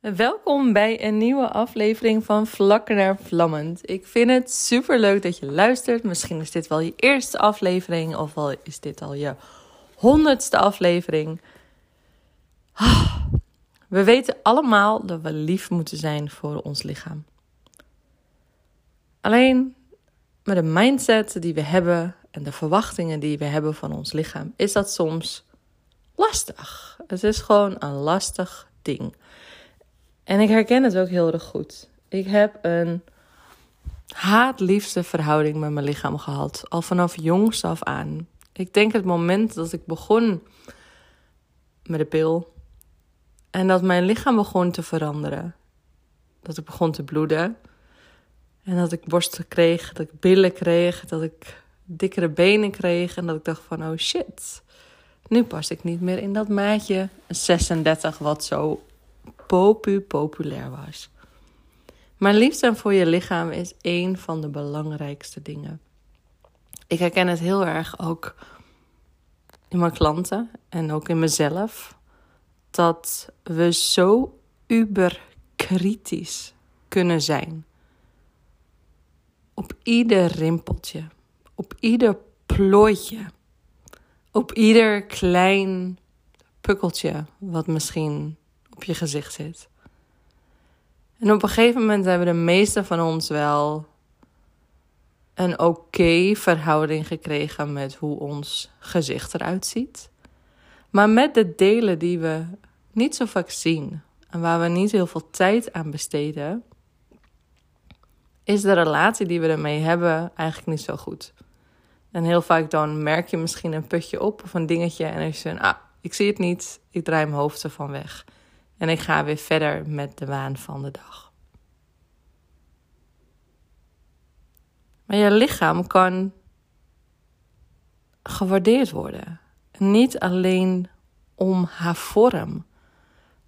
Welkom bij een nieuwe aflevering van Vlakken naar Vlammend. Ik vind het super leuk dat je luistert. Misschien is dit wel je eerste aflevering, of is dit al je honderdste aflevering. Ah, we weten allemaal dat we lief moeten zijn voor ons lichaam. Alleen met de mindset die we hebben en de verwachtingen die we hebben van ons lichaam, is dat soms lastig. Het is gewoon een lastig ding. En ik herken het ook heel erg goed. Ik heb een haatliefste verhouding met mijn lichaam gehad. Al vanaf jongs af aan. Ik denk het moment dat ik begon met de pil. En dat mijn lichaam begon te veranderen. Dat ik begon te bloeden. En dat ik borsten kreeg, dat ik billen kreeg, dat ik dikkere benen kreeg. En dat ik dacht van, oh shit, nu pas ik niet meer in dat maatje 36 wat zo popu populair was. Maar liefde voor je lichaam is een van de belangrijkste dingen. Ik herken het heel erg ook in mijn klanten en ook in mezelf. Dat we zo uberkritisch kunnen zijn. Op ieder rimpeltje, op ieder plooitje, op ieder klein pukkeltje wat misschien op je gezicht zit. En op een gegeven moment hebben de meeste van ons wel een oké verhouding gekregen met hoe ons gezicht eruit ziet. Maar met de delen die we niet zo vaak zien en waar we niet heel veel tijd aan besteden, is de relatie die we ermee hebben eigenlijk niet zo goed. En heel vaak dan merk je misschien een putje op of een dingetje en dan is je ah, ik zie het niet, ik draai mijn hoofd ervan weg. En ik ga weer verder met de waan van de dag. Maar je lichaam kan gewaardeerd worden. Niet alleen om haar vorm,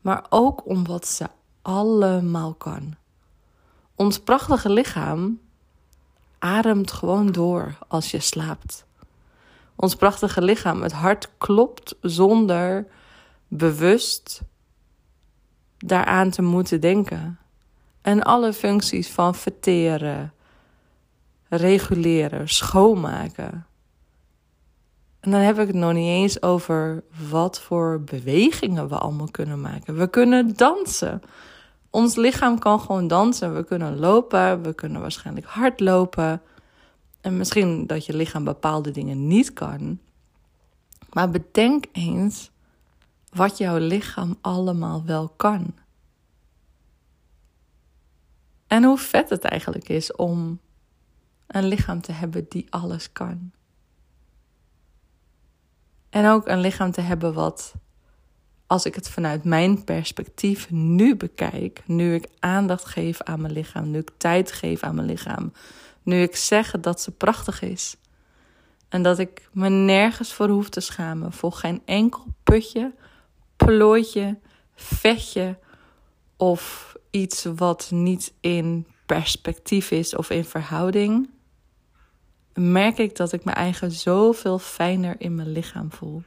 maar ook om wat ze allemaal kan. Ons prachtige lichaam ademt gewoon door als je slaapt. Ons prachtige lichaam, het hart klopt zonder bewust daaraan te moeten denken. En alle functies van verteren, reguleren, schoonmaken. En dan heb ik het nog niet eens over wat voor bewegingen we allemaal kunnen maken. We kunnen dansen. Ons lichaam kan gewoon dansen. We kunnen lopen, we kunnen waarschijnlijk hardlopen. En misschien dat je lichaam bepaalde dingen niet kan. Maar bedenk eens wat jouw lichaam allemaal wel kan. En hoe vet het eigenlijk is om een lichaam te hebben die alles kan. En ook een lichaam te hebben wat, als ik het vanuit mijn perspectief nu bekijk, nu ik aandacht geef aan mijn lichaam, nu ik tijd geef aan mijn lichaam, nu ik zeg dat ze prachtig is. En dat ik me nergens voor hoef te schamen, voor geen enkel putje, plooitje, vetje of iets wat niet in perspectief is of in verhouding, merk ik dat ik me eigen zoveel fijner in mijn lichaam voel.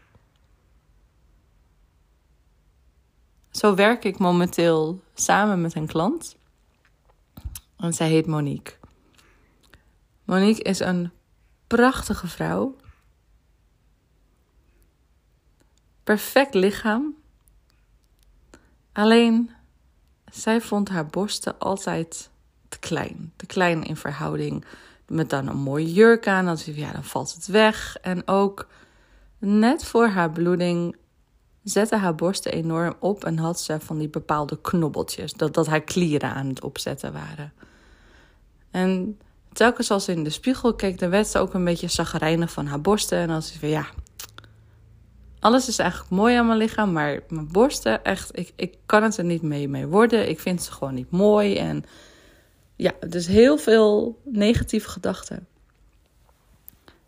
Zo werk ik momenteel samen met een klant. En zij heet Monique. Monique is een prachtige vrouw. Perfect lichaam. Alleen zij vond haar borsten altijd te klein. Te klein in verhouding met dan een mooie jurk aan. Dan, ja, dan valt het weg. En ook net voor haar bloeding zette haar borsten enorm op en had ze van die bepaalde knobbeltjes. Dat, dat haar klieren aan het opzetten waren. En telkens als ze in de spiegel keek, dan werd ze ook een beetje zagrijnig van haar borsten. En als ze van ja, alles is eigenlijk mooi aan mijn lichaam, maar mijn borsten, echt, ik, ik kan het er niet mee, mee worden. Ik vind ze gewoon niet mooi. En ja, dus heel veel negatieve gedachten.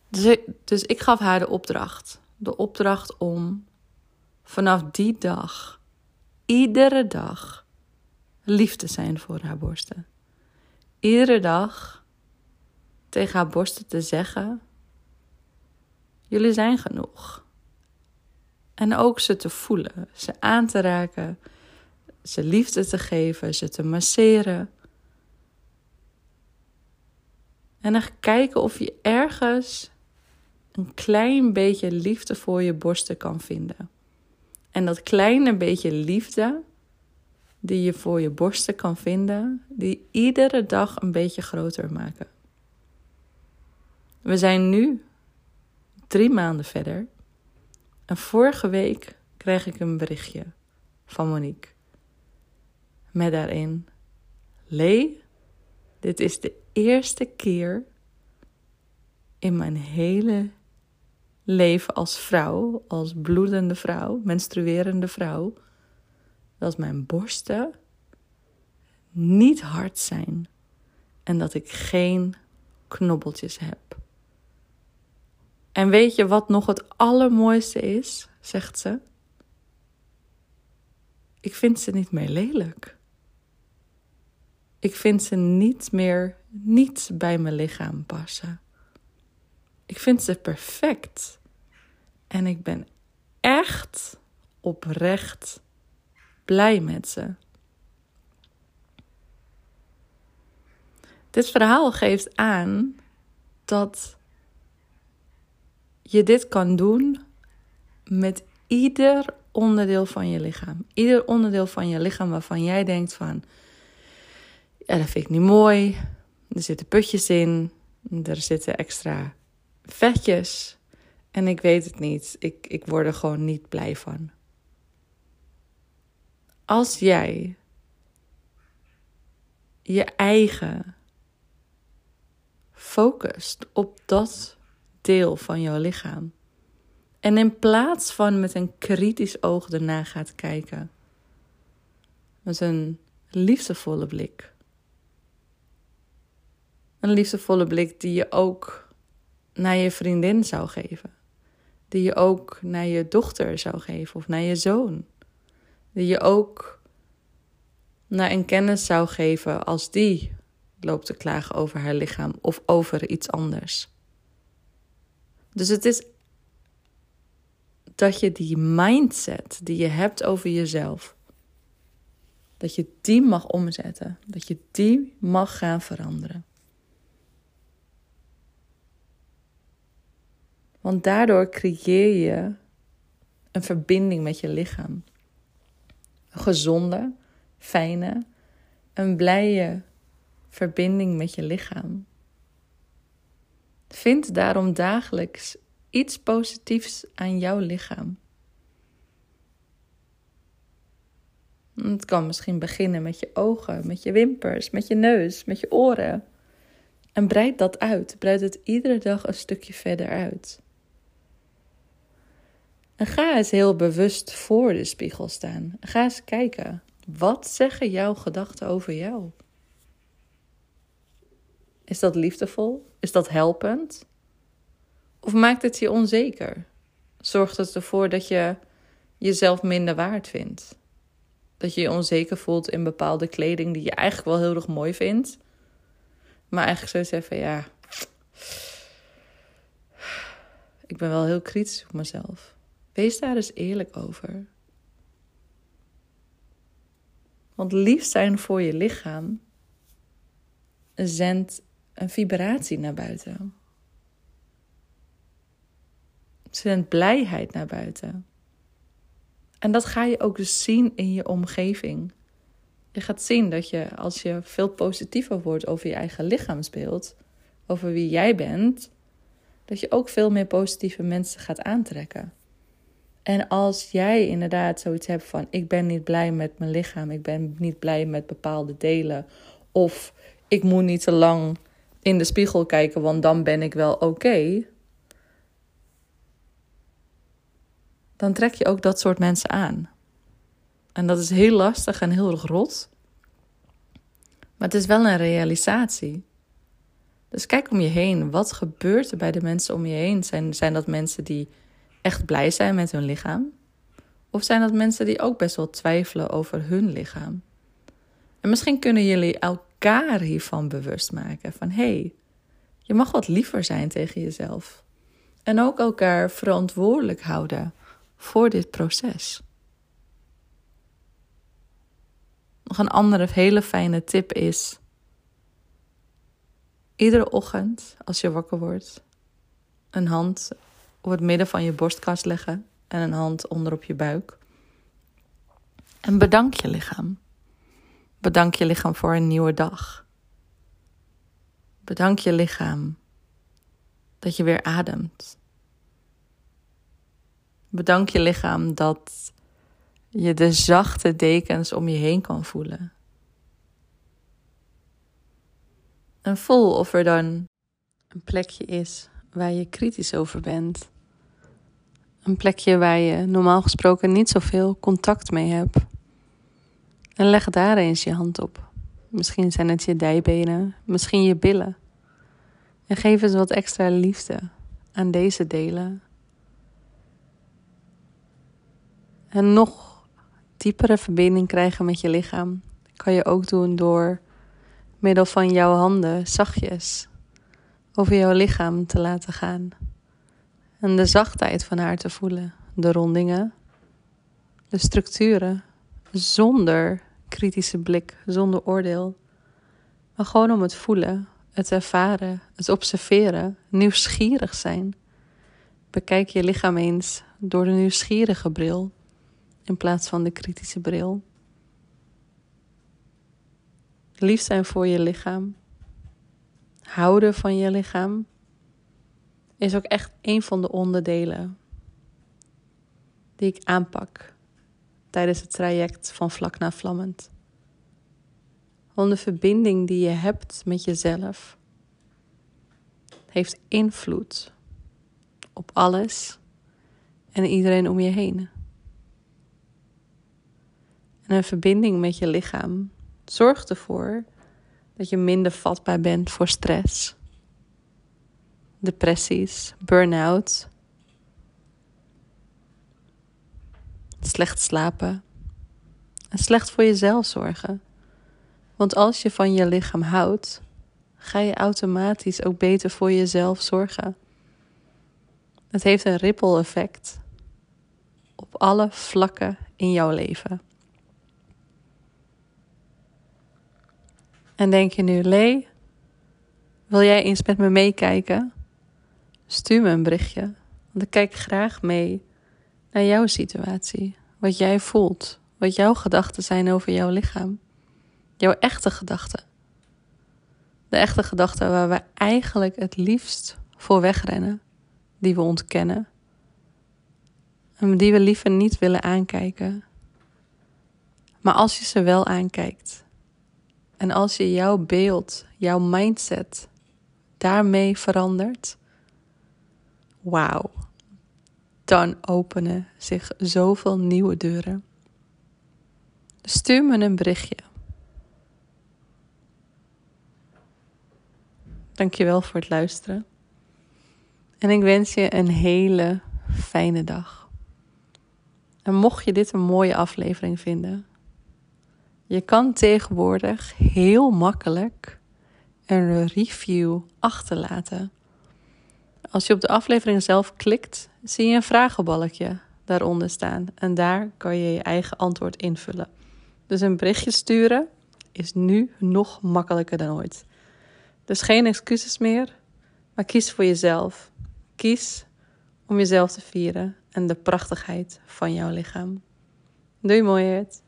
Dus dus ik gaf haar de opdracht. De opdracht om vanaf die dag, iedere dag, lief te zijn voor haar borsten. Iedere dag tegen haar borsten te zeggen: Jullie zijn genoeg. En ook ze te voelen, ze aan te raken, ze liefde te geven, ze te masseren. En dan kijken of je ergens een klein beetje liefde voor je borsten kan vinden. En dat kleine beetje liefde die je voor je borsten kan vinden, die iedere dag een beetje groter maken. We zijn nu drie maanden verder. En vorige week kreeg ik een berichtje van Monique. Met daarin: Lee, dit is de eerste keer in mijn hele leven als vrouw, als bloedende vrouw, menstruerende vrouw, dat mijn borsten niet hard zijn en dat ik geen knobbeltjes heb. En weet je wat nog het allermooiste is? zegt ze. Ik vind ze niet meer lelijk. Ik vind ze niet meer niet bij mijn lichaam passen. Ik vind ze perfect. En ik ben echt oprecht blij met ze. Dit verhaal geeft aan dat je dit kan doen met ieder onderdeel van je lichaam. Ieder onderdeel van je lichaam waarvan jij denkt van, ja, dat vind ik niet mooi. Er zitten putjes in, er zitten extra vetjes. En ik weet het niet. Ik, ik word er gewoon niet blij van. Als jij je eigen focust op dat deel van jouw lichaam. En in plaats van met een kritisch oog erna gaat kijken, met een liefdevolle blik. Een liefdevolle blik die je ook naar je vriendin zou geven. Die je ook naar je dochter zou geven of naar je zoon. Die je ook naar een kennis zou geven als die loopt te klagen over haar lichaam of over iets anders. Dus het is dat je die mindset die je hebt over jezelf, dat je die mag omzetten, dat je die mag gaan veranderen. Want daardoor creëer je een verbinding met je lichaam. Een gezonde, fijne, een blije verbinding met je lichaam. Vind daarom dagelijks iets positiefs aan jouw lichaam. Het kan misschien beginnen met je ogen, met je wimpers, met je neus, met je oren. En breid dat uit. Breid het iedere dag een stukje verder uit. En ga eens heel bewust voor de spiegel staan. Ga eens kijken. Wat zeggen jouw gedachten over jou? Is dat liefdevol? Is dat helpend? Of maakt het je onzeker? Zorgt het ervoor dat je jezelf minder waard vindt? Dat je je onzeker voelt in bepaalde kleding die je eigenlijk wel heel erg mooi vindt, maar eigenlijk zo zeggen: ja, ik ben wel heel kritisch op mezelf. Wees daar eens eerlijk over. Want lief zijn voor je lichaam zendt een vibratie naar buiten. Zendt blijheid naar buiten. En dat ga je ook dus zien in je omgeving. Je gaat zien dat je als je veel positiever wordt over je eigen lichaamsbeeld, over wie jij bent, dat je ook veel meer positieve mensen gaat aantrekken. En als jij inderdaad zoiets hebt van: ik ben niet blij met mijn lichaam, ik ben niet blij met bepaalde delen, of ik moet niet te lang in de spiegel kijken, want dan ben ik wel oké. Dan trek je ook dat soort mensen aan. En dat is heel lastig en heel erg rot. Maar het is wel een realisatie. Dus kijk om je heen. Wat gebeurt er bij de mensen om je heen? Zijn, zijn dat mensen die echt blij zijn met hun lichaam? Of zijn dat mensen die ook best wel twijfelen over hun lichaam? En misschien kunnen jullie elkaar hiervan bewust maken. Van hé, hey, je mag wat liever zijn tegen jezelf. En ook elkaar verantwoordelijk houden voor dit proces. Nog een andere hele fijne tip is: iedere ochtend als je wakker wordt, een hand op het midden van je borstkast leggen en een hand onder op je buik. En bedank je lichaam. Bedank je lichaam voor een nieuwe dag. Bedank je lichaam dat je weer ademt. Bedank je lichaam dat je de zachte dekens om je heen kan voelen. En voel of er dan een plekje is waar je kritisch over bent. Een plekje waar je normaal gesproken niet zoveel contact mee hebt. En leg daar eens je hand op. Misschien zijn het je dijbenen, misschien je billen. En geef eens wat extra liefde aan deze delen. En nog diepere verbinding krijgen met je lichaam kan je ook doen door middel van jouw handen zachtjes over jouw lichaam te laten gaan. En de zachtheid van haar te voelen, de rondingen, de structuren, zonder kritische blik, zonder oordeel. Maar gewoon om het voelen, het ervaren, het observeren, nieuwsgierig zijn. Bekijk je lichaam eens door de nieuwsgierige bril in plaats van de kritische bril. Lief zijn voor je lichaam, houden van je lichaam, is ook echt een van de onderdelen die ik aanpak tijdens het traject van vlak naar vlammend. Want de verbinding die je hebt met jezelf heeft invloed op alles en iedereen om je heen. En een verbinding met je lichaam zorgt ervoor dat je minder vatbaar bent voor stress, depressies, burn-out, slecht slapen en slecht voor jezelf zorgen. Want als je van je lichaam houdt, ga je automatisch ook beter voor jezelf zorgen. Het heeft een ripple effect op alle vlakken in jouw leven. En denk je nu, Lee, wil jij eens met me meekijken? Stuur me een berichtje, want ik kijk graag mee naar jouw situatie, wat jij voelt, wat jouw gedachten zijn over jouw lichaam, jouw echte gedachten. De echte gedachten waar we eigenlijk het liefst voor wegrennen, die we ontkennen en die we liever niet willen aankijken. Maar als je ze wel aankijkt en als je jouw beeld, jouw mindset daarmee verandert, wauw, dan openen zich zoveel nieuwe deuren. Stuur me een berichtje. Dankjewel voor het luisteren. En ik wens je een hele fijne dag. En mocht je dit een mooie aflevering vinden, je kan tegenwoordig heel makkelijk een review achterlaten. Als je op de aflevering zelf klikt, zie je een vragenbalkje daaronder staan en daar kan je je eigen antwoord invullen. Dus een berichtje sturen is nu nog makkelijker dan ooit. Dus geen excuses meer, maar kies voor jezelf. Kies om jezelf te vieren en de prachtigheid van jouw lichaam. Doei mooiheid.